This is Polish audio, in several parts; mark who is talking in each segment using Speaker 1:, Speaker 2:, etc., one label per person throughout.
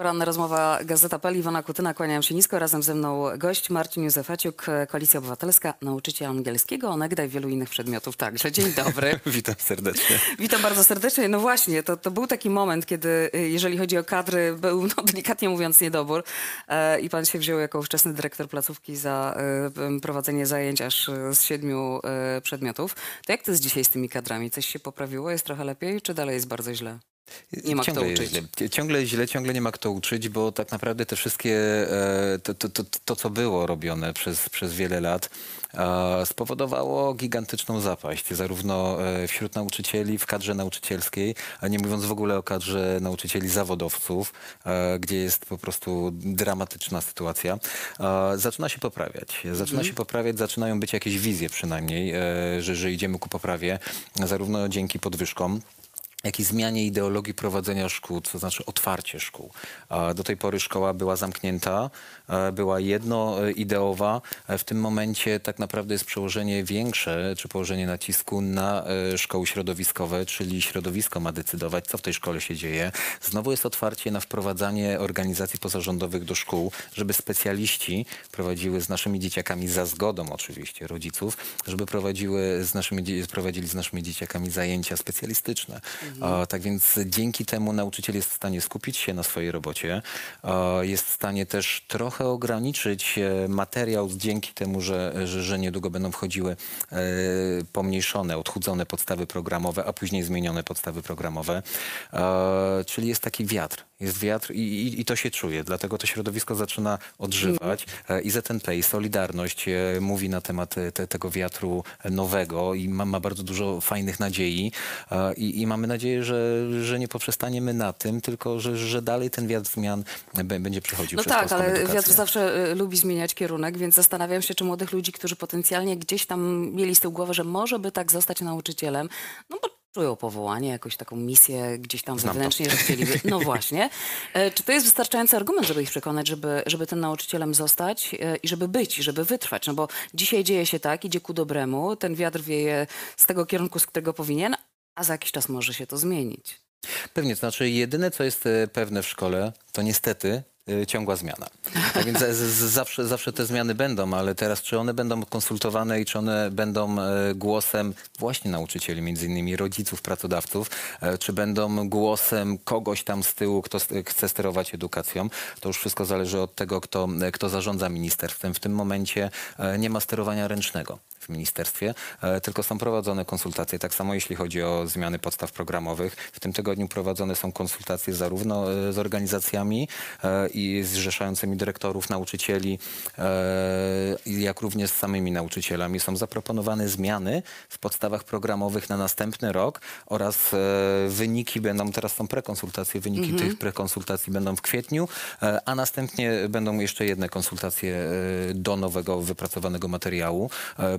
Speaker 1: Poranna rozmowa Gazeta.pl, Iwona Kutyna, kłaniam się nisko. Razem ze mną gość Marcin Józefaciuk, Koalicja Obywatelska, nauczyciel angielskiego, onegdaj wielu innych przedmiotów także. Dzień dobry.
Speaker 2: Witam serdecznie.
Speaker 1: Witam bardzo serdecznie. No właśnie, to, to był taki moment, kiedy y, jeżeli chodzi o kadry, był no, delikatnie mówiąc niedobór e, i pan się wziął jako ówczesny dyrektor placówki za e, prowadzenie zajęć aż e, z siedmiu e, przedmiotów. To jak to jest dzisiaj z tymi kadrami? Coś się poprawiło? Jest trochę lepiej, czy dalej jest bardzo źle? Nie ma
Speaker 2: ciągle
Speaker 1: kto uczyć.
Speaker 2: źle. Ciągle źle, ciągle nie ma kto uczyć, bo tak naprawdę te wszystkie, e, to, to, to, to co było robione przez, przez wiele lat, e, spowodowało gigantyczną zapaść, zarówno e, wśród nauczycieli, w kadrze nauczycielskiej, a nie mówiąc w ogóle o kadrze nauczycieli zawodowców, gdzie jest po prostu dramatyczna sytuacja. Zaczyna się poprawiać. Zaczyna się poprawiać, zaczynają być jakieś wizje przynajmniej, że, że idziemy ku poprawie, zarówno dzięki podwyżkom, jak i zmianie ideologii prowadzenia szkół, to znaczy otwarcie szkół. Do tej pory szkoła była zamknięta, e, była jednoideowa. E, W tym momencie tak naprawdę jest przełożenie większe, czy położenie nacisku na e, szkoły środowiskowe, czyli środowisko ma decydować, co w tej szkole się dzieje. Znowu jest otwarcie na wprowadzanie organizacji pozarządowych do szkół, żeby specjaliści prowadziły z naszymi dzieciakami, za zgodą oczywiście rodziców, żeby prowadziły z naszymi, prowadzili z naszymi dzieciakami zajęcia specjalistyczne. A, tak więc dzięki temu nauczyciel jest w stanie skupić się na swojej robocie, jest w stanie też trochę ograniczyć e, materiał dzięki temu, że, że, że niedługo będą wchodziły e, pomniejszone, odchudzone podstawy programowe, a później zmienione podstawy programowe. Czyli jest taki wiatr. Jest wiatr i, i, i to się czuje, dlatego to środowisko zaczyna odżywać. E, I ZNP i Solidarność e, mówi na temat e, te, tego wiatru nowego i ma, ma bardzo dużo fajnych nadziei. E, I, i mamy nadzieję, że, że nie poprzestaniemy na tym, tylko że, że dalej ten wiatr zmian b- będzie przychodził
Speaker 1: No
Speaker 2: przez
Speaker 1: tak,
Speaker 2: polską
Speaker 1: ale
Speaker 2: edukację.
Speaker 1: wiatr zawsze y, lubi zmieniać kierunek, więc zastanawiam się, czy młodych ludzi, którzy potencjalnie gdzieś tam mieli z tyłu głowy, że może by tak zostać nauczycielem, no bo czują powołanie, jakąś taką misję gdzieś tam
Speaker 2: Znam to.
Speaker 1: wewnętrznie, że chcieliby. No właśnie. E, Czy to jest wystarczający argument, żeby ich przekonać, żeby, żeby tym nauczycielem zostać e, i żeby być, żeby wytrwać? No bo dzisiaj dzieje się tak, idzie ku dobremu, ten wiatr wieje z tego kierunku, z którego powinien, a za jakiś czas może się to zmienić.
Speaker 2: Pewnie, to znaczy jedyne, co jest e, pewne w szkole, to niestety e, ciągła zmiana. Tak więc zawsze, zawsze te zmiany będą, ale teraz czy one będą konsultowane i czy one będą e, głosem właśnie nauczycieli, między innymi rodziców, pracodawców, e, czy będą głosem kogoś tam z tyłu, kto chce sterować edukacją, to już wszystko zależy od tego, kto, kto zarządza ministerstwem. W tym momencie e, nie ma sterowania ręcznego ministerstwie, e, tylko są prowadzone konsultacje. Tak samo jeśli chodzi o zmiany podstaw programowych. W tym tygodniu prowadzone są konsultacje zarówno e, z organizacjami e, i zrzeszającymi dyrektorów, nauczycieli, jak również z samymi nauczycielami. Są zaproponowane zmiany w podstawach programowych na następny rok oraz wyniki będą, teraz są prekonsultacje, wyniki tych prekonsultacji będą w kwietniu, a następnie będą jeszcze jedne konsultacje do nowego wypracowanego materiału,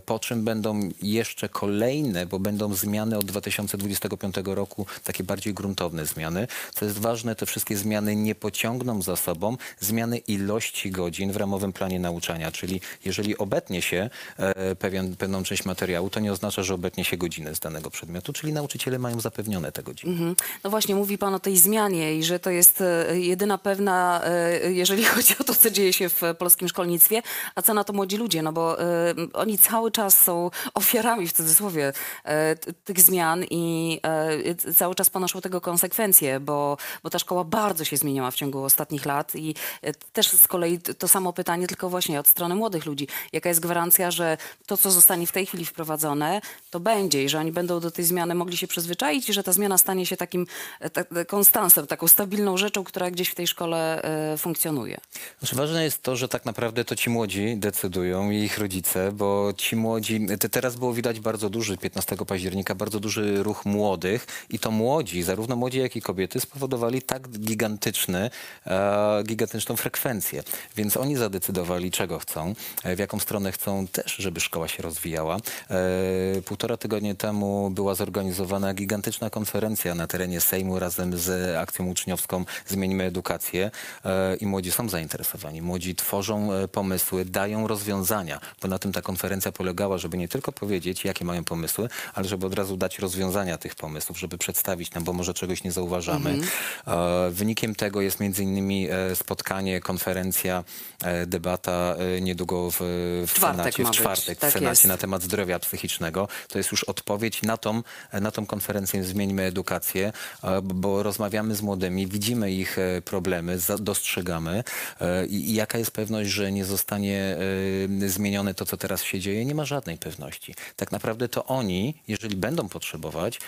Speaker 2: po czym będą jeszcze kolejne, bo będą zmiany od 2025 roku, takie bardziej gruntowne zmiany. Co jest ważne, te wszystkie zmiany nie pociągną za sobą zmiany ilości godzin w ramowym planie nauczania, czyli jeżeli obetnie się e, pewien, pewną część materiału, to nie oznacza, że obetnie się godziny z danego przedmiotu, czyli nauczyciele mają zapewnione te godziny.
Speaker 1: Mhm. No właśnie, mówi Pan o tej zmianie i że to jest e, jedyna pewna, e, jeżeli chodzi o to, co dzieje się w polskim szkolnictwie, a co na to młodzi ludzie, no bo e, oni cały czas są ofiarami, w cudzysłowie, e, tych zmian i e, cały czas ponoszą tego konsekwencje, bo, bo ta szkoła bardzo się zmieniała w ciągu ostatnich lat i e, też z kolei to samo pytanie, tylko właśnie od strony młodych ludzi. Jaka jest gwarancja, że to, co zostanie w tej chwili wprowadzone, to będzie i że oni będą do tej zmiany mogli się przyzwyczaić i że ta zmiana stanie się takim ta, konstansem, taką stabilną rzeczą, która gdzieś w tej szkole e, funkcjonuje.
Speaker 2: Znaczy, ważne jest to, że tak naprawdę to ci młodzi decydują i ich rodzice, bo ci młodzi, te, teraz było widać bardzo duży, 15 października, bardzo duży ruch młodych i to młodzi, zarówno młodzi, jak i kobiety spowodowali tak gigantyczny, e, gigantyczną frekwencję. Więc oni zadecydowali, czego chcą, e, w jaką stronę chcą też, żeby szkoła się rozwijała. E, półtora tygodnia temu była zorganizowana gigantyczna konferencja na terenie Sejmu razem z akcją uczniowską Zmienimy Edukację e, i młodzi są zainteresowani. Młodzi tworzą e, pomysły, dają rozwiązania, bo na tym ta konferencja polegała polegała, żeby nie tylko powiedzieć, jakie mają pomysły, ale żeby od razu dać rozwiązania tych pomysłów, żeby przedstawić nam, bo może czegoś nie zauważamy.
Speaker 1: Mhm.
Speaker 2: E, Wynikiem tego jest między innymi e, spotkanie, konferencja, e, debata e, niedługo w, w
Speaker 1: czwartek
Speaker 2: Senacie, w czwartek
Speaker 1: tak
Speaker 2: w Senacie
Speaker 1: jest.
Speaker 2: na temat zdrowia psychicznego. To jest już odpowiedź na tą, na tą konferencję Zmieńmy Edukację, bo rozmawiamy z młodymi, widzimy ich problemy, dostrzegamy i, i jaka jest pewność, że nie zostanie zmienione to, co teraz się dzieje? Nie ma żadnej pewności. Tak naprawdę to oni, jeżeli będą potrzebować,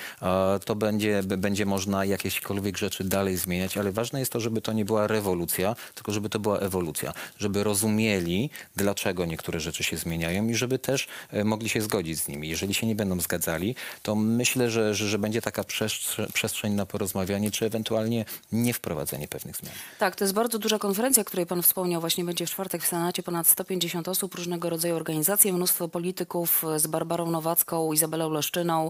Speaker 2: to będzie, będzie można jakiekolwiek rzeczy dalej zmieniać, ale ważne jest to, żeby to nie była rewolucja, tylko żeby to była ewolucja, żeby rozumieli, dlaczego niektóre rzeczy się zmieniają i żeby też e, mogli się zgodzić z nimi. Jeżeli się nie będą zgadzali, to myślę, że, że, że będzie taka przestrze- przestrzeń na porozmawianie, czy ewentualnie nie wprowadzenie pewnych zmian.
Speaker 1: Tak, to jest bardzo duża konferencja, której pan wspomniał. Właśnie będzie w czwartek w Senacie ponad 150 osób, różnego rodzaju organizacje, mnóstwo polityków z Barbarą Nowacką, Izabelą Leszczyną,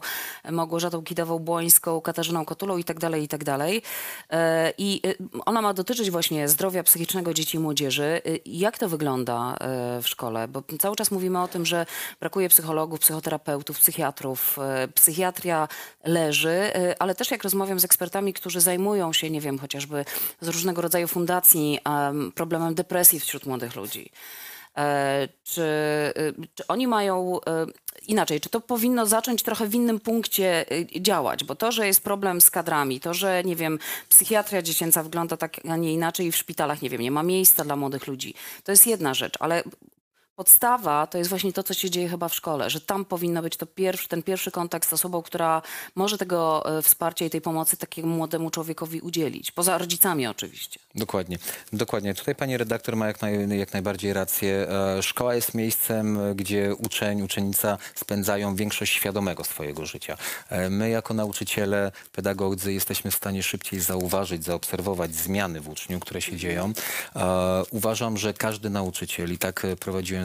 Speaker 1: Małgorzatą Kidawą-Błońską, Katarzyną Kotulą i tak dalej, i tak dalej. E, e, ona ma dotyczyć właśnie zdrowia psychicznego dzieci i młodzieży. E, Jak to wygląda e, w szkole? Bo cały czas mówimy o tym, że brakuje psychologów, psychoterapeutów, psychiatrów. E, Psychiatria leży, e, ale też jak rozmawiam z ekspertami, którzy zajmują się, nie wiem, chociażby z różnego rodzaju fundacji, em, problemem depresji wśród młodych ludzi. E, Czy, y, czy oni mają e, inaczej, czy to powinno zacząć trochę w innym punkcie y, działać? Bo to, że jest problem z kadrami, to, że nie wiem, psychiatria dziecięca wygląda tak, a nie inaczej i w szpitalach, nie wiem, nie ma miejsca dla młodych ludzi, to jest jedna rzecz, ale podstawa to jest właśnie to, co się dzieje chyba w szkole, że tam powinno być to pierwszy, ten pierwszy kontakt z osobą, która może tego e, wsparcia i tej pomocy takiemu młodemu człowiekowi udzielić. Poza rodzicami oczywiście.
Speaker 2: Dokładnie, dokładnie. Tutaj pani redaktor ma jak, naj, jak najbardziej rację. E, Szkoła jest miejscem, gdzie uczeń, uczennica spędzają większość świadomego swojego życia. E, My jako nauczyciele, pedagodzy jesteśmy w stanie szybciej zauważyć, zaobserwować zmiany w uczniu, które się dzieją. Uważam, że każdy nauczyciel, i tak e,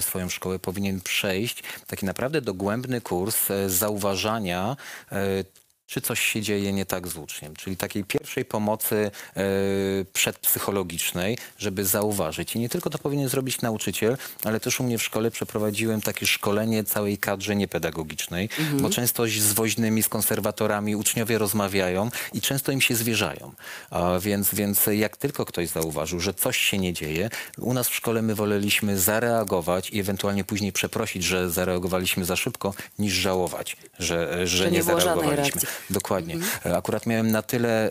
Speaker 2: swoją szkołę, powinien przejść taki naprawdę dogłębny kurs e, zauważania e, czy coś się dzieje nie tak z uczniem, czyli takiej pierwszej pomocy e, przedpsychologicznej, żeby zauważyć. I nie tylko to powinien zrobić nauczyciel, ale też u mnie w szkole przeprowadziłem takie szkolenie całej kadrze niepedagogicznej, bo często z woźnymi, z konserwatorami uczniowie rozmawiają i często im się zwierzają. A więc, więc jak tylko ktoś zauważył, że coś się nie dzieje, u nas w szkole my woleliśmy zareagować i ewentualnie później przeprosić, że zareagowaliśmy za szybko, niż żałować, że, że,
Speaker 1: Że
Speaker 2: nie,
Speaker 1: nie
Speaker 2: zareagowaliśmy. Dokładnie. E, Akurat miałem na tyle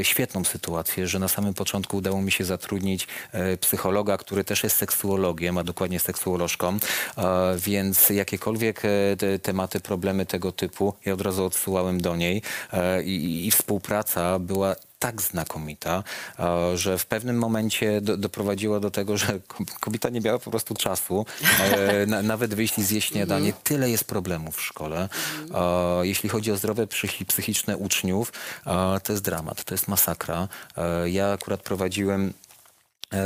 Speaker 2: e, świetną sytuację, że na samym początku udało mi się zatrudnić e, psychologa, który też jest seksuologiem, a dokładnie seksuolożką, e, więc jakiekolwiek e, te, tematy, problemy tego typu, ja od razu odsyłałem do niej. E, i, i współpraca była tak znakomita, e, że w pewnym momencie do, doprowadziło do tego, że ko- kobieta nie miała po prostu czasu e, na, nawet wyjść i zjeść śniadanie. Tyle jest problemów w szkole. E, jeśli chodzi o zdrowie psychi, psychiczne uczniów, to jest dramat, to jest masakra. Ja akurat prowadziłem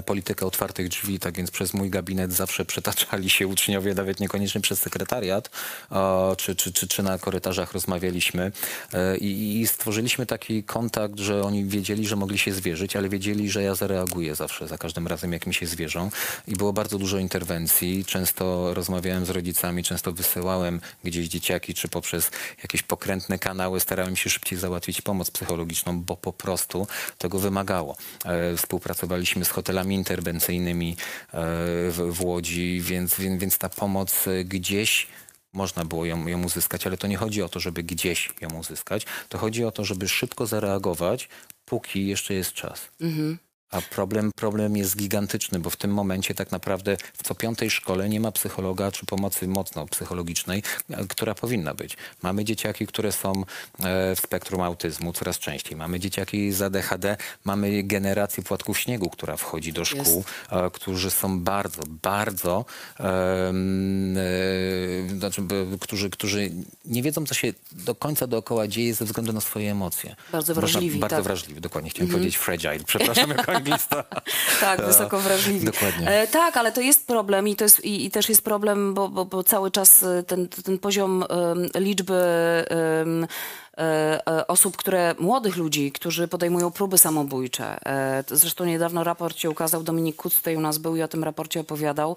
Speaker 2: politykę otwartych drzwi, tak więc przez mój gabinet zawsze przetaczali się uczniowie, nawet niekoniecznie przez sekretariat, e, czy, czy, czy, czy na korytarzach rozmawialiśmy E, i, i stworzyliśmy taki kontakt, że oni wiedzieli, że mogli się zwierzyć, ale wiedzieli, że ja zareaguję zawsze, za każdym razem, jak mi się zwierzą i było bardzo dużo interwencji. Często rozmawiałem z rodzicami, często wysyłałem gdzieś dzieciaki, czy poprzez jakieś pokrętne kanały starałem się szybciej załatwić pomoc psychologiczną, bo po prostu tego wymagało. E, Współpracowaliśmy z hotelami interwencyjnymi e, w, w Łodzi, więc, więc, więc ta pomoc e, gdzieś można było ją, ją uzyskać, ale to nie chodzi o to, żeby gdzieś ją uzyskać. To chodzi o to, żeby szybko zareagować, póki jeszcze jest czas. A problem, problem jest gigantyczny, bo w tym momencie tak naprawdę w co piątej szkole nie ma psychologa czy pomocy mocno psychologicznej, e, która powinna być. Mamy dzieciaki, które są e, w spektrum autyzmu coraz częściej. Mamy dzieciaki z ADHD, mamy generację płatków śniegu, która wchodzi do szkół, e, którzy są bardzo, bardzo, e, znaczy, którzy, którzy nie wiedzą, co się do końca dookoła dzieje ze względu na swoje emocje.
Speaker 1: Bardzo
Speaker 2: Można-
Speaker 1: wrażliwi,
Speaker 2: Bardzo
Speaker 1: tak.
Speaker 2: wrażliwi, dokładnie. Chciałem powiedzieć fragile. Przepraszam anglista.
Speaker 1: Tak, wysoko wrażliwi.
Speaker 2: dokładnie.
Speaker 1: E, tak, ale to jest problem i, to jest, i, i też jest problem, bo, bo, bo cały czas e, ten, ten poziom em, liczby osób, które, młodych ludzi, którzy podejmują próby samobójcze. E, Zresztą niedawno raport się ukazał, Dominik Kuc tutaj u nas był i o tym raporcie opowiadał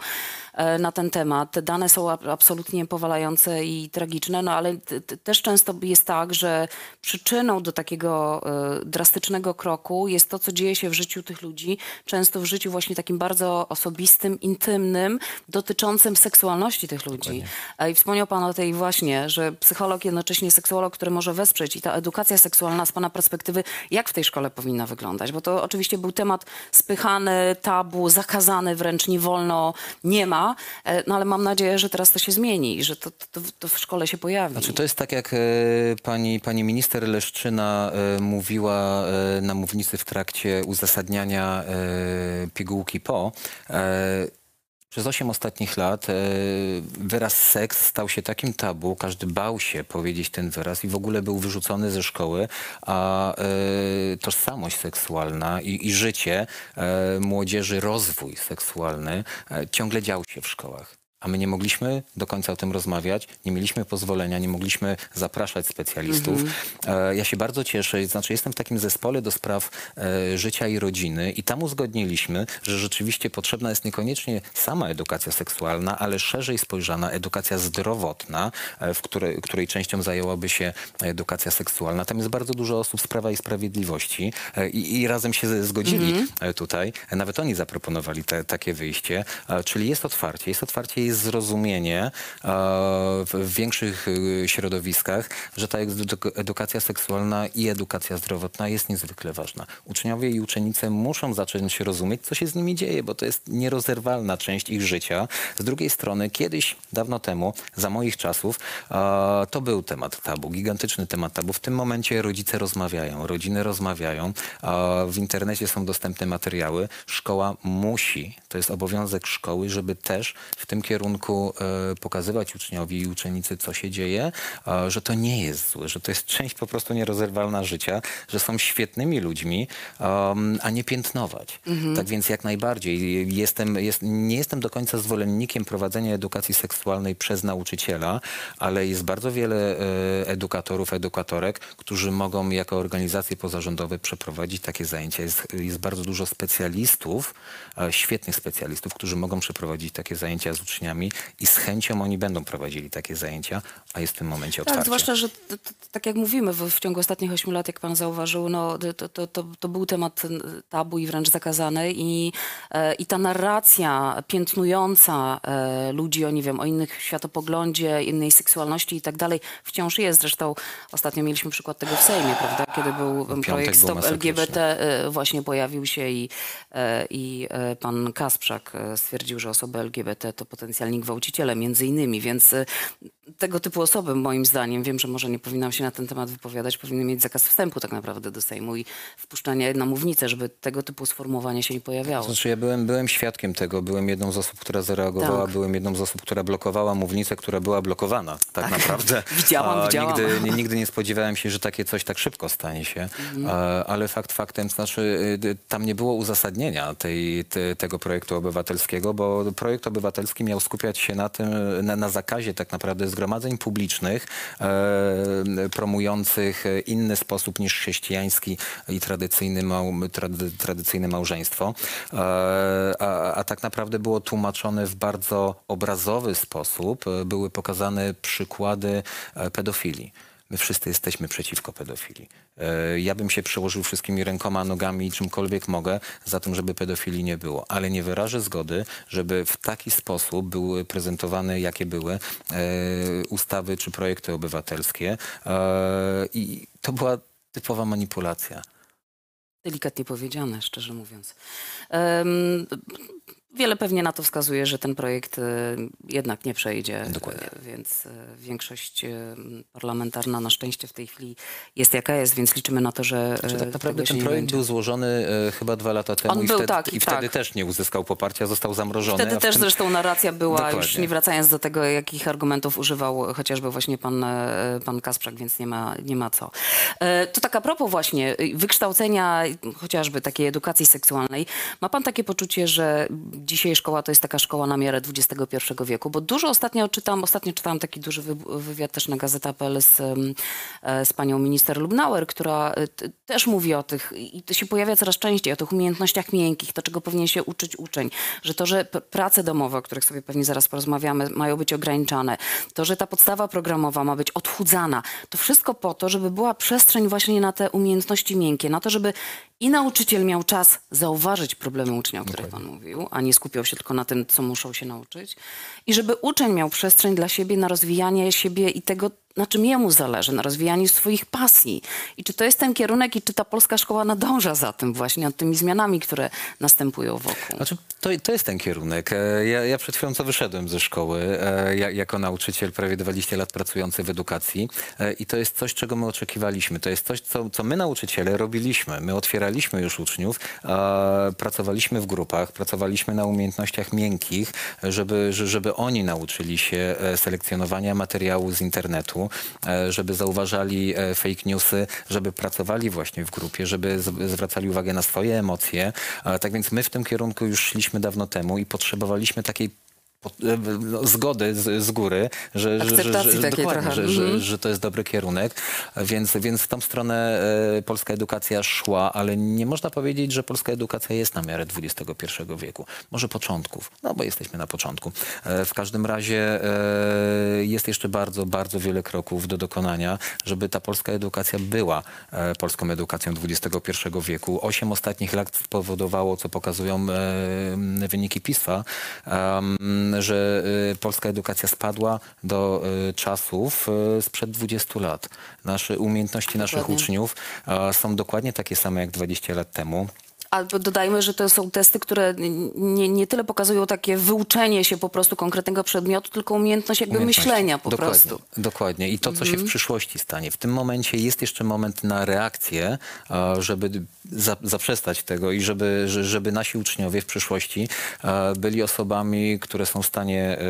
Speaker 1: e, na ten temat. Te dane są ab- absolutnie powalające i tragiczne, no ale też często jest tak, że przyczyną do takiego e, drastycznego kroku jest to, co dzieje się w życiu tych ludzi, często w życiu właśnie takim bardzo osobistym, intymnym, dotyczącym seksualności tych ludzi. E, I wspomniał Pan o tej właśnie, że psycholog, jednocześnie seksuolog, który może wesprzeć i ta edukacja seksualna z Pana perspektywy, jak w tej szkole powinna wyglądać? Bo to oczywiście był temat spychany, tabu, zakazany wręcz, nie wolno, nie ma, e, no ale mam nadzieję, że teraz to się zmieni i że to, to, to w szkole się pojawi.
Speaker 2: Znaczy to jest tak, jak e, pani, pani minister Leszczyna e, mówiła na mównicy w trakcie uzasadniania pigułki po. Przez 8 ostatnich lat e, wyraz seks stał się takim tabu, każdy bał się powiedzieć ten wyraz i w ogóle był wyrzucony ze szkoły, a e, tożsamość seksualna i, i życie e, młodzieży, rozwój seksualny e, ciągle dział się w szkołach. A my nie mogliśmy do końca o tym rozmawiać, nie mieliśmy pozwolenia, nie mogliśmy zapraszać specjalistów. E, ja się bardzo cieszę, znaczy jestem w takim zespole do spraw e, życia i rodziny i tam uzgodniliśmy, że rzeczywiście potrzebna jest niekoniecznie sama edukacja seksualna, ale szerzej spojrzana edukacja zdrowotna, e, w której, której częścią zajęłaby się edukacja seksualna. Tam jest bardzo dużo osób z Prawa i Sprawiedliwości i, i razem się zgodzili e, tutaj. Nawet oni zaproponowali te, takie wyjście, czyli jest otwarcie, jest otwarcie, jest zrozumienie e, w, większych e, środowiskach, że ta edu- edukacja seksualna i edukacja zdrowotna jest niezwykle ważna. Uczniowie i uczennice muszą zacząć rozumieć, co się z nimi dzieje, bo to jest nierozerwalna część ich życia. Z drugiej strony, kiedyś, dawno temu, za moich czasów, e, to był temat tabu, gigantyczny temat tabu. W tym momencie rodzice rozmawiają, rodziny rozmawiają, w internecie są dostępne materiały. Szkoła musi, to jest obowiązek szkoły, żeby też w tym kierunku e, pokazywać uczniowi i uczennicy, co się dzieje, e, że to nie jest złe, że to jest część po prostu nierozerwalna życia, że są świetnymi ludźmi, a nie piętnować. Tak więc jak najbardziej jestem, jest, nie jestem do końca zwolennikiem prowadzenia edukacji seksualnej przez nauczyciela, ale jest bardzo wiele e, edukatorów, edukatorek, którzy mogą jako organizacje pozarządowe przeprowadzić takie zajęcia. Jest, jest bardzo dużo specjalistów, świetnych specjalistów, którzy mogą przeprowadzić takie zajęcia z uczniami i z chęcią oni będą prowadzili takie zajęcia, a jest w tym momencie otwarcie.
Speaker 1: Tak, zwłaszcza, że tak jak mówimy, w, ciągu ostatnich ośmiu lat, jak pan zauważył, no, to, to, to, to był temat tabu i wręcz zakazany i, e, i ta narracja piętnująca e, ludzi o, nie wiem, o innych światopoglądzie, innej seksualności i tak dalej wciąż jest. Zresztą ostatnio mieliśmy przykład tego w Sejmie, prawda, kiedy był projekt
Speaker 2: był
Speaker 1: Stop. LGBT e, właśnie pojawił się i, i pan Kasprzak stwierdził, że osoby LGBT to potencjalni gwałciciele między innymi, więc e, tego typu osoby moim zdaniem, wiem, że może nie powinnam się na ten temat wypowiadać, powinny mieć zakaz wstępu tak naprawdę do Sejmu i wpuszczania na mównicę, żeby tego typu sformułowania się nie pojawiało.
Speaker 2: Znaczy ja byłem, byłem świadkiem tego, byłem jedną z osób, która zareagowała,
Speaker 1: Tak.
Speaker 2: byłem jedną z osób, która blokowała mównicę, która była blokowana tak, naprawdę.
Speaker 1: Widziałam,
Speaker 2: A,
Speaker 1: widziałam.
Speaker 2: Nigdy, nie- nigdy nie spodziewałem się, że takie coś tak szybko stanie się,
Speaker 1: Mhm.
Speaker 2: A, ale fakt faktem, znaczy y, tam nie było uzasadnienia tej, te, tego projektu obywatelskiego, bo projekt obywatelski miał skupiać się na tym, na, na zakazie tak naprawdę zgromadzeń publicznych e, promujących inny sposób niż chrześcijański i tradycyjny, mał, trady, tradycyjne małżeństwo. E, a, a tak naprawdę było tłumaczone w bardzo obrazowy sposób. E, Były pokazane przykłady pedofilii. My wszyscy jesteśmy przeciwko pedofilii. E, Ja bym się przyłożył wszystkimi rękoma, nogami i czymkolwiek mogę za tym, żeby pedofilii nie było. Ale nie wyrażę zgody, żeby w taki sposób były prezentowane, jakie były e, ustawy czy projekty obywatelskie. E, I to była typowa manipulacja.
Speaker 1: Delikatnie powiedziane, szczerze mówiąc. Em, Wiele pewnie na to wskazuje, że ten projekt e, jednak nie przejdzie,
Speaker 2: Dokładnie.
Speaker 1: e, więc e, większość parlamentarna na szczęście w tej chwili jest jaka jest, więc liczymy na to, że
Speaker 2: Czy
Speaker 1: e,
Speaker 2: tak naprawdę ten projekt
Speaker 1: będzie.
Speaker 2: był złożony chyba dwa lata temu
Speaker 1: On
Speaker 2: i,
Speaker 1: był,
Speaker 2: wtedy,
Speaker 1: tak,
Speaker 2: i wtedy
Speaker 1: tak.
Speaker 2: też nie uzyskał poparcia, został zamrożony.
Speaker 1: Wtedy też
Speaker 2: tym-
Speaker 1: zresztą narracja była, już
Speaker 2: Dokładnie.
Speaker 1: nie wracając do tego, jakich argumentów używał chociażby właśnie pan, pan Kasprzak, więc nie ma, nie ma co. To tak a propos właśnie wykształcenia chociażby takiej edukacji seksualnej, ma pan takie poczucie, że dzisiaj szkoła to jest taka szkoła na miarę XXI wieku, bo dużo ostatnio czytam, ostatnio czytałam taki duży wy- wywiad też na Gazeta.pl z, e, z panią minister Lubnauer, która e, też mówi o tych, i to się pojawia coraz częściej, o tych umiejętnościach miękkich, to czego powinien się uczyć uczeń, że to, że prace domowe, o których sobie pewnie zaraz porozmawiamy, mają być ograniczane, to, że ta podstawa programowa ma być odchudzana, to wszystko po to, żeby była przestrzeń właśnie na te umiejętności miękkie, na to, żeby i nauczyciel miał czas zauważyć problemy ucznia, o których pan mówił, a nie skupiał się tylko na tym, co muszą się nauczyć. I żeby uczeń miał przestrzeń dla siebie na rozwijanie siebie i tego, na czym jemu zależy, na rozwijaniu swoich pasji. I czy to jest ten kierunek i czy ta polska szkoła nadąża za tym właśnie, nad tymi zmianami, które następują wokół?
Speaker 2: Znaczy, to, to jest ten kierunek. E, Ja, ja przed chwilą co wyszedłem ze szkoły e, ja, jako nauczyciel prawie 20 lat pracujący w edukacji e, i to jest coś, czego my oczekiwaliśmy. To jest coś, co, co my nauczyciele robiliśmy. My otwieraliśmy już uczniów, pracowaliśmy w grupach, pracowaliśmy na umiejętnościach miękkich, żeby, że- żeby oni nauczyli się selekcjonowania materiału z internetu, e, żeby zauważali e, fake newsy, żeby pracowali właśnie w grupie, żeby zwracali uwagę na swoje emocje. E, Tak więc my w tym kierunku już szliśmy dawno temu i potrzebowaliśmy takiej zgody z, z góry, że, że, że, że, dokładnie, że, że,
Speaker 1: Mhm.
Speaker 2: że to jest dobry kierunek, więc, więc w tą stronę e, polska edukacja szła, ale nie można powiedzieć, że polska edukacja jest na miarę XXI wieku. Może początków, no bo jesteśmy na początku. E, w każdym razie e, jest jeszcze bardzo, bardzo wiele kroków do dokonania, żeby ta polska edukacja była e, polską edukacją XXI wieku. Osiem ostatnich lat spowodowało, co pokazują e, wyniki PISFA, em, że e, polska edukacja spadła do e, czasów e, sprzed 20 lat. Nasze umiejętności naszych uczniów są dokładnie takie same jak 20 lat temu.
Speaker 1: Albo dodajmy, że to są testy, które nie, nie tyle pokazują takie wyuczenie się po prostu konkretnego przedmiotu, tylko umiejętność jakby
Speaker 2: umiejętności.
Speaker 1: myślenia po
Speaker 2: dokładnie,
Speaker 1: prostu.
Speaker 2: Dokładnie. I to, co
Speaker 1: Mhm.
Speaker 2: się w przyszłości stanie. W tym momencie jest jeszcze moment na reakcję, żeby za, zaprzestać tego i żeby, że- żeby nasi uczniowie w przyszłości byli osobami, które są w stanie e,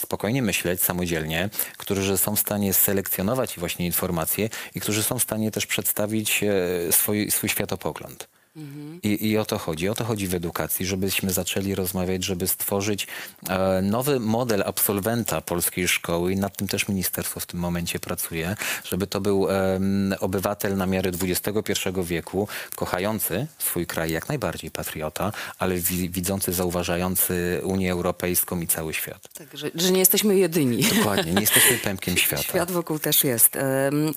Speaker 2: spokojnie myśleć samodzielnie, którzy są w stanie selekcjonować właśnie informacje i którzy są w stanie też przedstawić e, swój, swój światopogląd. I, I o to chodzi. O to chodzi w edukacji, żebyśmy zaczęli rozmawiać, żeby stworzyć e, nowy model absolwenta polskiej szkoły i nad tym też ministerstwo w tym momencie pracuje, żeby to był em, obywatel na miarę XXI wieku, kochający swój kraj jak najbardziej patriota, ale wi- widzący, zauważający Unię Europejską i cały świat.
Speaker 1: Tak, że, że nie jesteśmy jedyni.
Speaker 2: Dokładnie, nie jesteśmy pępkiem świata.
Speaker 1: Świat wokół też jest.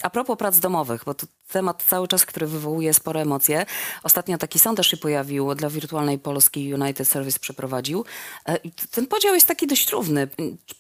Speaker 1: A propos prac domowych, bo to temat cały czas, który wywołuje spore emocje. Ostatnio taki sondaż się pojawił dla Wirtualnej Polski United Service przeprowadził. E, Ten podział jest taki dość równy.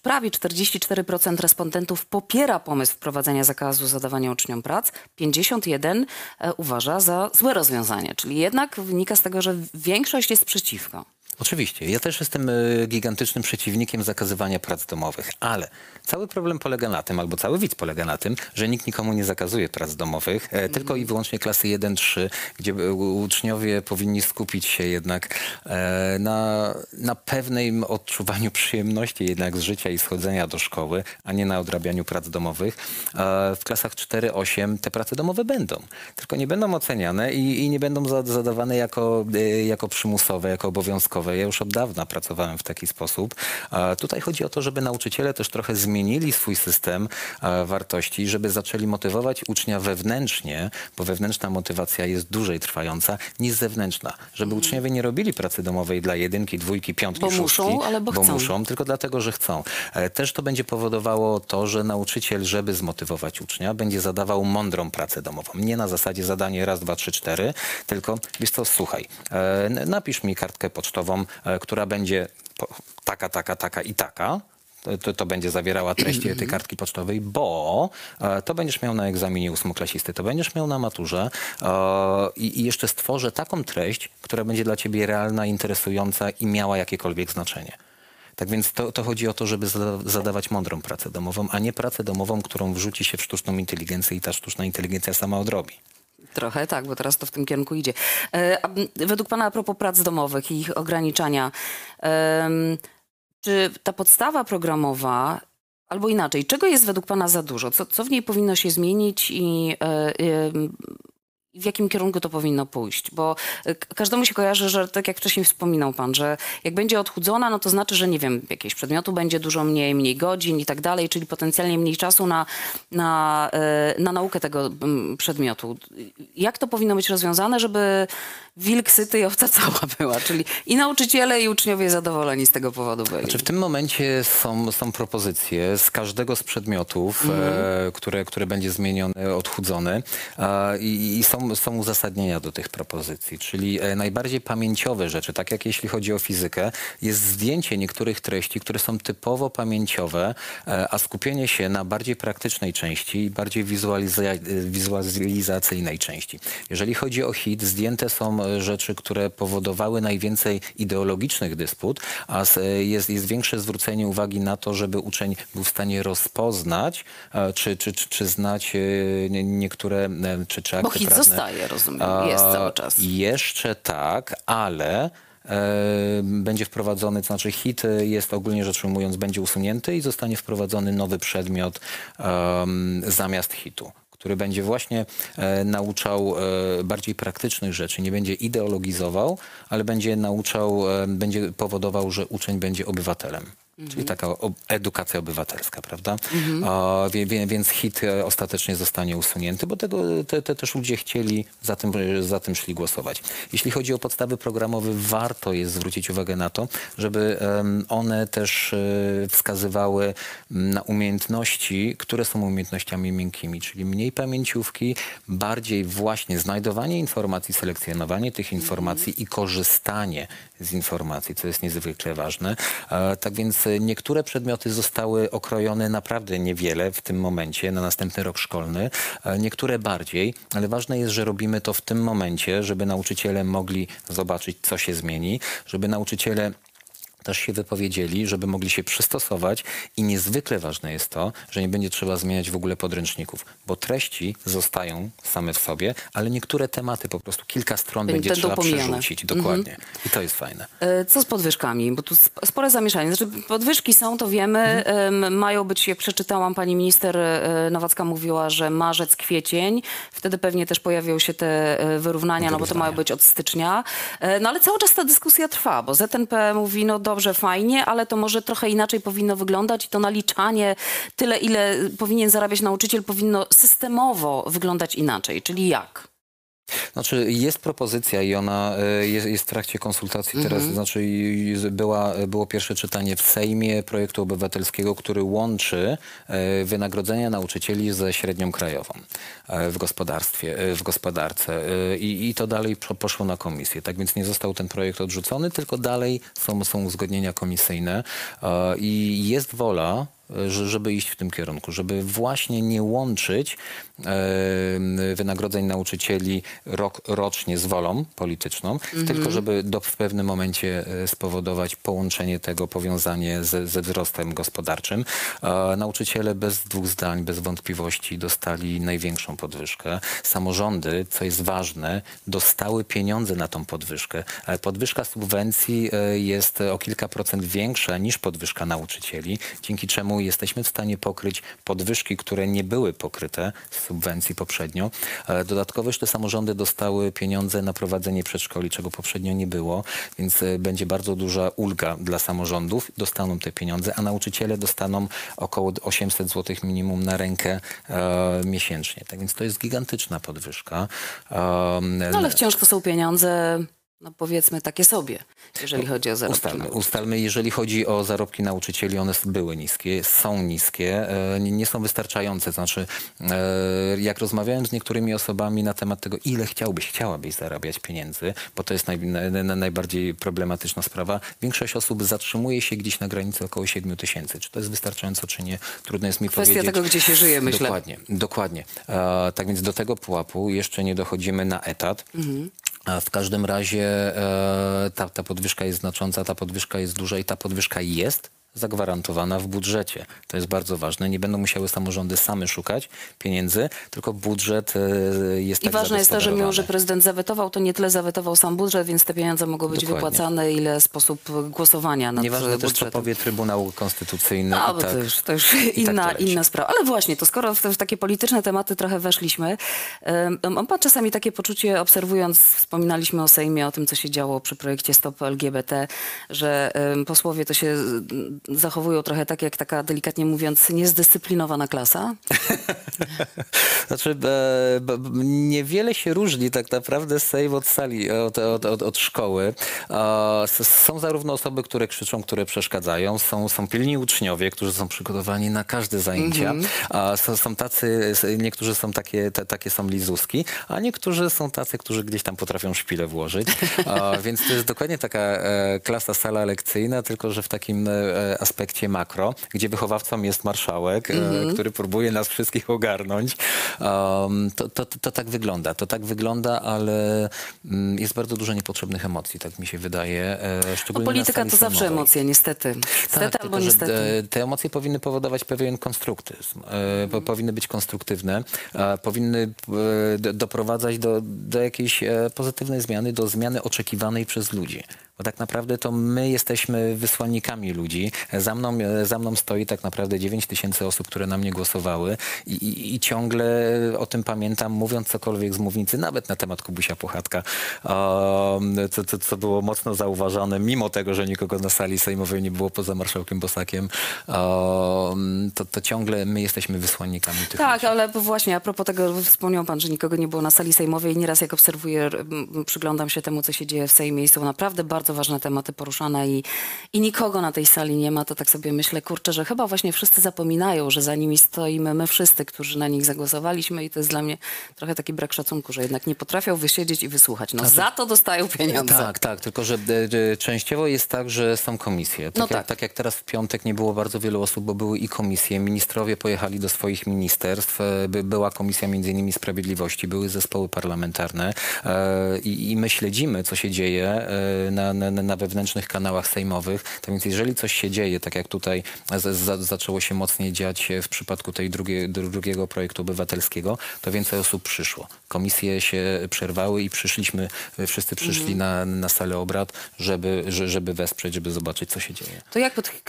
Speaker 1: Prawie 44% respondentów popiera pomysł wprowadzenia zakazu zadawania uczniom prac. 51% e, uważa za złe rozwiązanie. Czyli jednak wynika z tego, że większość jest przeciwko.
Speaker 2: Oczywiście. Ja też jestem e, gigantycznym przeciwnikiem zakazywania prac domowych, ale cały problem polega na tym, albo cały widz polega na tym, że nikt nikomu nie zakazuje prac domowych, e, tylko i wyłącznie klasy 1-3, gdzie e, uczniowie powinni skupić się jednak na, na pewnym odczuwaniu przyjemności jednak z życia i schodzenia do szkoły, a nie na odrabianiu prac domowych. W klasach 4-8 te prace domowe będą, tylko nie będą oceniane i, i nie będą za- zadawane jako, jako przymusowe, jako obowiązkowe. Ja już od dawna pracowałem w taki sposób. Tutaj chodzi o to, żeby nauczyciele też trochę zmienili swój system wartości, żeby zaczęli motywować ucznia wewnętrznie, bo wewnętrzna motywacja jest dłużej trwająca niż zewnętrzna. Żeby uczniowie nie robili pracy domowej dla jedynki, dwójki, piątki,
Speaker 1: Bo muszą,
Speaker 2: szóstki,
Speaker 1: ale bo chcą.
Speaker 2: muszą, tylko dlatego, że chcą. E, Też to będzie powodowało to, że nauczyciel, żeby zmotywować ucznia, będzie zadawał mądrą pracę domową. Nie na zasadzie zadanie raz, dwa, trzy, cztery, tylko wiesz co, słuchaj, e, napisz mi kartkę pocztową, e, która będzie taka, taka, taka i taka. To- To, to będzie zawierała treści tej kartki pocztowej, bo e, to będziesz miał na egzaminie ósmoklasisty, to będziesz miał na maturze e, i, i jeszcze stworzę taką treść, która będzie dla ciebie realna, interesująca i miała jakiekolwiek znaczenie. Tak więc to, to chodzi o to, żeby zada- zadawać mądrą pracę domową, a nie pracę domową, którą wrzuci się w sztuczną inteligencję i ta sztuczna inteligencja sama odrobi.
Speaker 1: Trochę tak, bo teraz to w tym kierunku idzie. E, według Pana a propos prac domowych i ich ograniczania, czy ta podstawa programowa, albo inaczej, czego jest według Pana za dużo? Co, co w niej powinno się zmienić i, e, w jakim kierunku to powinno pójść? Bo k- każdemu się kojarzy, że tak jak wcześniej wspominał pan, że jak będzie odchudzona, no to znaczy, że nie wiem, jakiegoś przedmiotu będzie dużo mniej, mniej godzin i tak dalej, czyli potencjalnie mniej czasu na, na, y, na naukę tego przedmiotu. Jak to powinno być rozwiązane, żeby wilk syty i owca cała była? Czyli i nauczyciele, i uczniowie zadowoleni z tego powodu byli.
Speaker 2: Znaczy w tym momencie są, są propozycje z każdego z przedmiotów,
Speaker 1: Mhm.
Speaker 2: e, które, które będzie zmieniony, odchudzony e, i, i są, są uzasadnienia do tych propozycji. Czyli e, najbardziej pamięciowe rzeczy, tak jak jeśli chodzi o fizykę, jest zdjęcie niektórych treści, które są typowo pamięciowe, e, a skupienie się na bardziej praktycznej części i bardziej wizualiza wizualizacyjnej części. Jeżeli chodzi o hit, zdjęte są e, rzeczy, które powodowały najwięcej ideologicznych dysput, a jest, jest większe zwrócenie uwagi na to, żeby uczeń był w stanie rozpoznać, czy, czy, czy, czy znać e, nie- niektóre, e, czy, czy
Speaker 1: Bo
Speaker 2: akty
Speaker 1: hit
Speaker 2: prawne.
Speaker 1: zostaje, rozumiem, jest cały czas.
Speaker 2: Jeszcze tak, ale e, będzie wprowadzony, to znaczy hit jest ogólnie rzecz ujmując, będzie usunięty i zostanie wprowadzony nowy przedmiot em, zamiast hitu który będzie właśnie e, nauczał e, bardziej praktycznych rzeczy, nie będzie ideologizował, ale będzie nauczał, e, będzie powodował, że uczeń będzie obywatelem. Czyli taka o, edukacja obywatelska, prawda? A, wie, wie, więc hit e, ostatecznie zostanie usunięty, bo tego te, te też ludzie chcieli, za tym, za tym szli głosować. Jeśli chodzi o podstawy programowe, warto jest zwrócić uwagę na to, żeby one też e, wskazywały na umiejętności, które są umiejętnościami miękkimi, czyli mniej pamięciówki, bardziej właśnie znajdowanie informacji, selekcjonowanie tych informacji i korzystanie z informacji, co jest niezwykle ważne. E, Tak więc e, niektóre przedmioty zostały okrojone naprawdę niewiele w tym momencie, na następny rok szkolny, e, niektóre bardziej, ale ważne jest, że robimy to w tym momencie, żeby nauczyciele mogli zobaczyć, co się zmieni, żeby nauczyciele też się wypowiedzieli, żeby mogli się przystosować i niezwykle ważne jest to, że nie będzie trzeba zmieniać w ogóle podręczników, bo treści zostają same w sobie, ale niektóre tematy po prostu kilka stron
Speaker 1: Będą
Speaker 2: będzie trzeba
Speaker 1: pomijane.
Speaker 2: przerzucić. Dokładnie. I to jest fajne.
Speaker 1: E, Co z podwyżkami? Bo tu sp- spore zamieszanie. Znaczy, podwyżki są, to wiemy.
Speaker 2: Mhm.
Speaker 1: Mają być, jak przeczytałam, pani minister e, Nowacka mówiła, że marzec, kwiecień. Wtedy pewnie też pojawią się te e, wyrównania, no bo to mają być od stycznia. No ale cały czas ta dyskusja trwa, bo ZNP mówi, no dobrze, fajnie, ale to może trochę inaczej powinno wyglądać i to naliczanie tyle, ile powinien zarabiać nauczyciel, powinno systemowo wyglądać inaczej. Czyli jak?
Speaker 2: Znaczy jest propozycja i ona e, jest, jest w trakcie konsultacji teraz, znaczy i- i była, było pierwsze czytanie w Sejmie projektu obywatelskiego, który łączy e, wynagrodzenia nauczycieli ze średnią krajową e, w gospodarstwie, w gospodarce i, i to dalej po- poszło na komisję. Tak więc nie został ten projekt odrzucony, tylko dalej są, są uzgodnienia komisyjne i jest wola żeby iść w tym kierunku, żeby właśnie nie łączyć wynagrodzeń nauczycieli rok, rocznie z wolą polityczną, tylko żeby do, w pewnym momencie e, spowodować połączenie tego, powiązanie ze, ze wzrostem gospodarczym. E, nauczyciele bez dwóch zdań, bez wątpliwości dostali największą podwyżkę. Samorządy, co jest ważne, dostały pieniądze na tą podwyżkę, ale podwyżka subwencji e, jest o kilka procent większa niż podwyżka nauczycieli, dzięki czemu jesteśmy w stanie pokryć podwyżki, które nie były pokryte z subwencji poprzednio. E, Dodatkowo jeszcze samorządy dostały pieniądze na prowadzenie przedszkoli, czego poprzednio nie było, więc e, będzie bardzo duża ulga dla samorządów. Dostaną te pieniądze, a nauczyciele dostaną około 800 zł minimum na rękę e, miesięcznie. Tak więc to jest gigantyczna podwyżka. Um,
Speaker 1: No ale wciąż to są pieniądze, no powiedzmy takie sobie, jeżeli chodzi o zarobki.
Speaker 2: Ustalmy, ustalmy, jeżeli chodzi o zarobki nauczycieli, one były niskie, są niskie, e, nie są wystarczające. Znaczy, e, jak rozmawiałem z niektórymi osobami na temat tego, ile chciałbyś, chciałabyś zarabiać pieniędzy, bo to jest naj, na, na, najbardziej problematyczna sprawa, większość osób zatrzymuje się gdzieś na granicy około 7 tysięcy. Czy to jest wystarczająco, czy nie, trudno jest mi
Speaker 1: Kwestia
Speaker 2: powiedzieć.
Speaker 1: tego, gdzie się żyje, myślę.
Speaker 2: Dokładnie, dokładnie. E, tak więc do tego pułapu jeszcze nie dochodzimy na etat. A W każdym razie e, ta, ta podwyżka jest znacząca, ta podwyżka jest duża i ta podwyżka jest zagwarantowana w budżecie. To jest bardzo ważne. Nie będą musiały samorządy same szukać pieniędzy, tylko budżet e, jest
Speaker 1: I
Speaker 2: tak
Speaker 1: ważne jest to, że mimo, że prezydent zawetował, to nie tyle zawetował sam budżet, więc te pieniądze mogą być
Speaker 2: Dokładnie.
Speaker 1: wypłacane, ile sposób głosowania nad
Speaker 2: Nieważne też, co
Speaker 1: budżetem.
Speaker 2: powie Trybunał Konstytucyjny.
Speaker 1: No,
Speaker 2: tak.
Speaker 1: to już, to już inna,
Speaker 2: dalej.
Speaker 1: inna sprawa. Ale właśnie, to skoro w w takie polityczne tematy trochę weszliśmy, mam pan czasami takie poczucie, obserwując, wspominaliśmy o Sejmie, o tym, co się działo przy projekcie Stop LGBT, że em, posłowie to się zachowują trochę tak, jak taka, delikatnie mówiąc, niezdyscyplinowana klasa.
Speaker 2: Znaczy, e, b- niewiele się różni tak naprawdę Sejm od sali, od, od, od, od szkoły. E, Są zarówno osoby, które krzyczą, które przeszkadzają, są, są pilni uczniowie, którzy są przygotowani na każde zajęcia, a są, są tacy, niektórzy są takie, te, takie są lizuski, a niektórzy są tacy, którzy gdzieś tam potrafią szpilę włożyć. E, Więc to jest dokładnie taka e, klasa sala lekcyjna, tylko że w takim e, aspekcie makro, gdzie wychowawcą jest marszałek, e, który próbuje nas wszystkich ogarnąć. Um, to, to, to, to tak wygląda. To tak wygląda, ale mm, jest bardzo dużo niepotrzebnych emocji, tak mi się wydaje. e,
Speaker 1: No,
Speaker 2: Szczególnie na
Speaker 1: polityka to zawsze
Speaker 2: sejmowej.
Speaker 1: emocje, niestety. Niestety
Speaker 2: Tak,
Speaker 1: albo
Speaker 2: że
Speaker 1: niestety.
Speaker 2: e, te emocje powinny powodować pewien konstruktyzm. E, po- powinny być konstruktywne, powinny e, do- doprowadzać do, do jakiejś e, pozytywnej zmiany, do zmiany oczekiwanej przez ludzi. Bo tak naprawdę to my jesteśmy wysłannikami ludzi. Za mną, e, za mną stoi tak naprawdę 9 tysięcy osób, które na mnie głosowały i, i, i ciągle o tym pamiętam, mówiąc cokolwiek z mównicy, nawet na temat Kubusia Puchatka, co, co, co było mocno zauważane, mimo tego, że nikogo na sali sejmowej nie było poza marszałkiem Bosakiem, to, to ciągle my jesteśmy wysłannikami tych
Speaker 1: Tak,
Speaker 2: ludzi.
Speaker 1: ale właśnie a propos tego, wspomniał pan, że nikogo nie było na sali sejmowej. Nieraz jak obserwuję, przyglądam się temu, co się dzieje w Sejmie i są naprawdę bardzo ważne tematy poruszane i, i nikogo na tej sali nie ma, to tak sobie myślę, kurczę, że chyba właśnie wszyscy zapominają, że za nimi stoimy my wszyscy, którzy na nich zagłosowaliśmy i to jest dla mnie trochę taki brak szacunku, że jednak nie potrafią wysiedzieć i wysłuchać. No za to dostają pieniądze.
Speaker 2: Tak, tak, tylko że e, e, częściowo jest tak, że są komisje. Tak,
Speaker 1: No
Speaker 2: jak,
Speaker 1: tak.
Speaker 2: tak jak teraz w piątek nie było bardzo wielu osób, bo były i komisje. Ministrowie pojechali do swoich ministerstw. e, by- Była komisja między innymi sprawiedliwości, były zespoły parlamentarne e, i, i my śledzimy, co się dzieje na, na, na wewnętrznych kanałach sejmowych. Tak więc jeżeli coś się dzieje, tak jak tutaj z, za, zaczęło się mocniej dziać w przypadku tej drugiej, drugiego projektu obywatelskiego, to więcej osób przyszło. Komisje się przerwały i przyszliśmy, wszyscy przyszli na, na salę obrad, żeby, że- żeby wesprzeć, żeby zobaczyć, co się dzieje.
Speaker 1: To jak po tych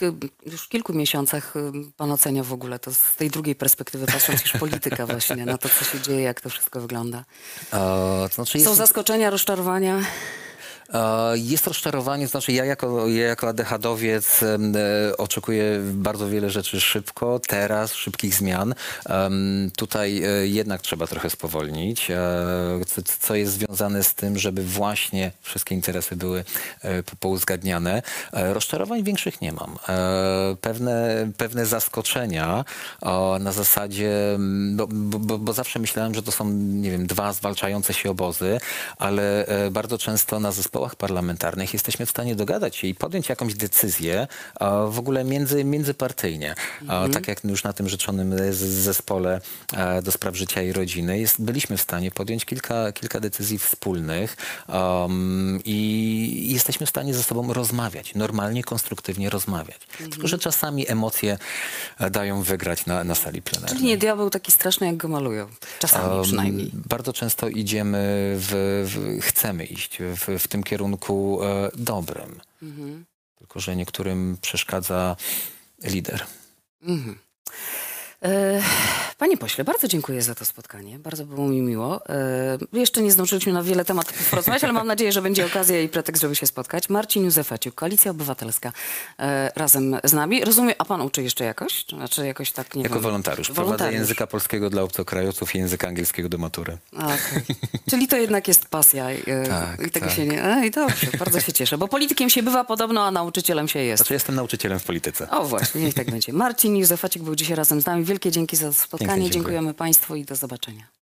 Speaker 1: już kilku miesiącach pan ocenia w ogóle to z tej drugiej perspektywy, patrząc już polityka właśnie, na to, co się dzieje, jak to wszystko wygląda?
Speaker 2: E, to znaczy
Speaker 1: Są
Speaker 2: jest,
Speaker 1: zaskoczenia, rozczarowania?
Speaker 2: E, jest rozczarowanie, znaczy ja jako, ja jako ADHD-owiec e, oczekuję bardzo wiele rzeczy szybko, teraz, szybkich zmian. Tutaj e, jednak trzeba trochę spowolnić, co, jest związane z tym, żeby właśnie wszystkie interesy były po- pouzgadniane. Rozczarowań większych nie mam. Pewne, pewne zaskoczenia na zasadzie, bo, bo, bo- zawsze myślałem, że to są, nie wiem, dwa zwalczające się obozy, ale bardzo często na zespołach parlamentarnych jesteśmy w stanie dogadać się i podjąć jakąś decyzję w ogóle między, międzypartyjnie. A, Tak jak już na tym rzeczonym z- zespole e, do spraw życia i rodziny jest, byliśmy w stanie podjąć kilka, kilka decyzji wspólnych um, i jesteśmy w stanie ze sobą rozmawiać, normalnie, konstruktywnie rozmawiać. Tylko, że czasami emocje e, dają wygrać na, na sali plenarnej.
Speaker 1: Czyli nie diabeł taki straszny, jak go malują. Czasami
Speaker 2: Um,
Speaker 1: przynajmniej.
Speaker 2: Bardzo często idziemy, w, w, chcemy iść w, w tym kierunku e, dobrym.
Speaker 1: Mhm.
Speaker 2: Tylko, że niektórym przeszkadza lider.
Speaker 1: Mhm. E, Panie pośle, bardzo dziękuję za to spotkanie. Bardzo było mi miło. E, Jeszcze nie zdążyliśmy na wiele tematów porozmawiać, ale mam nadzieję, że będzie okazja i pretekst, żeby się spotkać. Marcin Józefeciuk, Koalicja Obywatelska, e, razem z nami. Rozumiem, a pan uczy jeszcze jakoś? Znaczy jakoś tak, nie
Speaker 2: Jako
Speaker 1: wiem.
Speaker 2: wolontariusz. Prowadzę
Speaker 1: Wolontariusz.
Speaker 2: języka polskiego dla obcokrajowców i języka angielskiego do matury.
Speaker 1: Okej. Czyli to jednak jest pasja.
Speaker 2: Tak,
Speaker 1: I tego
Speaker 2: tak.
Speaker 1: się nie... Ej, dobrze, bardzo się cieszę, bo politykiem się bywa podobno, a nauczycielem się jest.
Speaker 2: Znaczy jestem nauczycielem w polityce.
Speaker 1: O właśnie, niech tak będzie. Marcin Józefacik był dzisiaj razem z nami. Wielkie dzięki za spotkanie. Dziękujemy Państwu i do zobaczenia.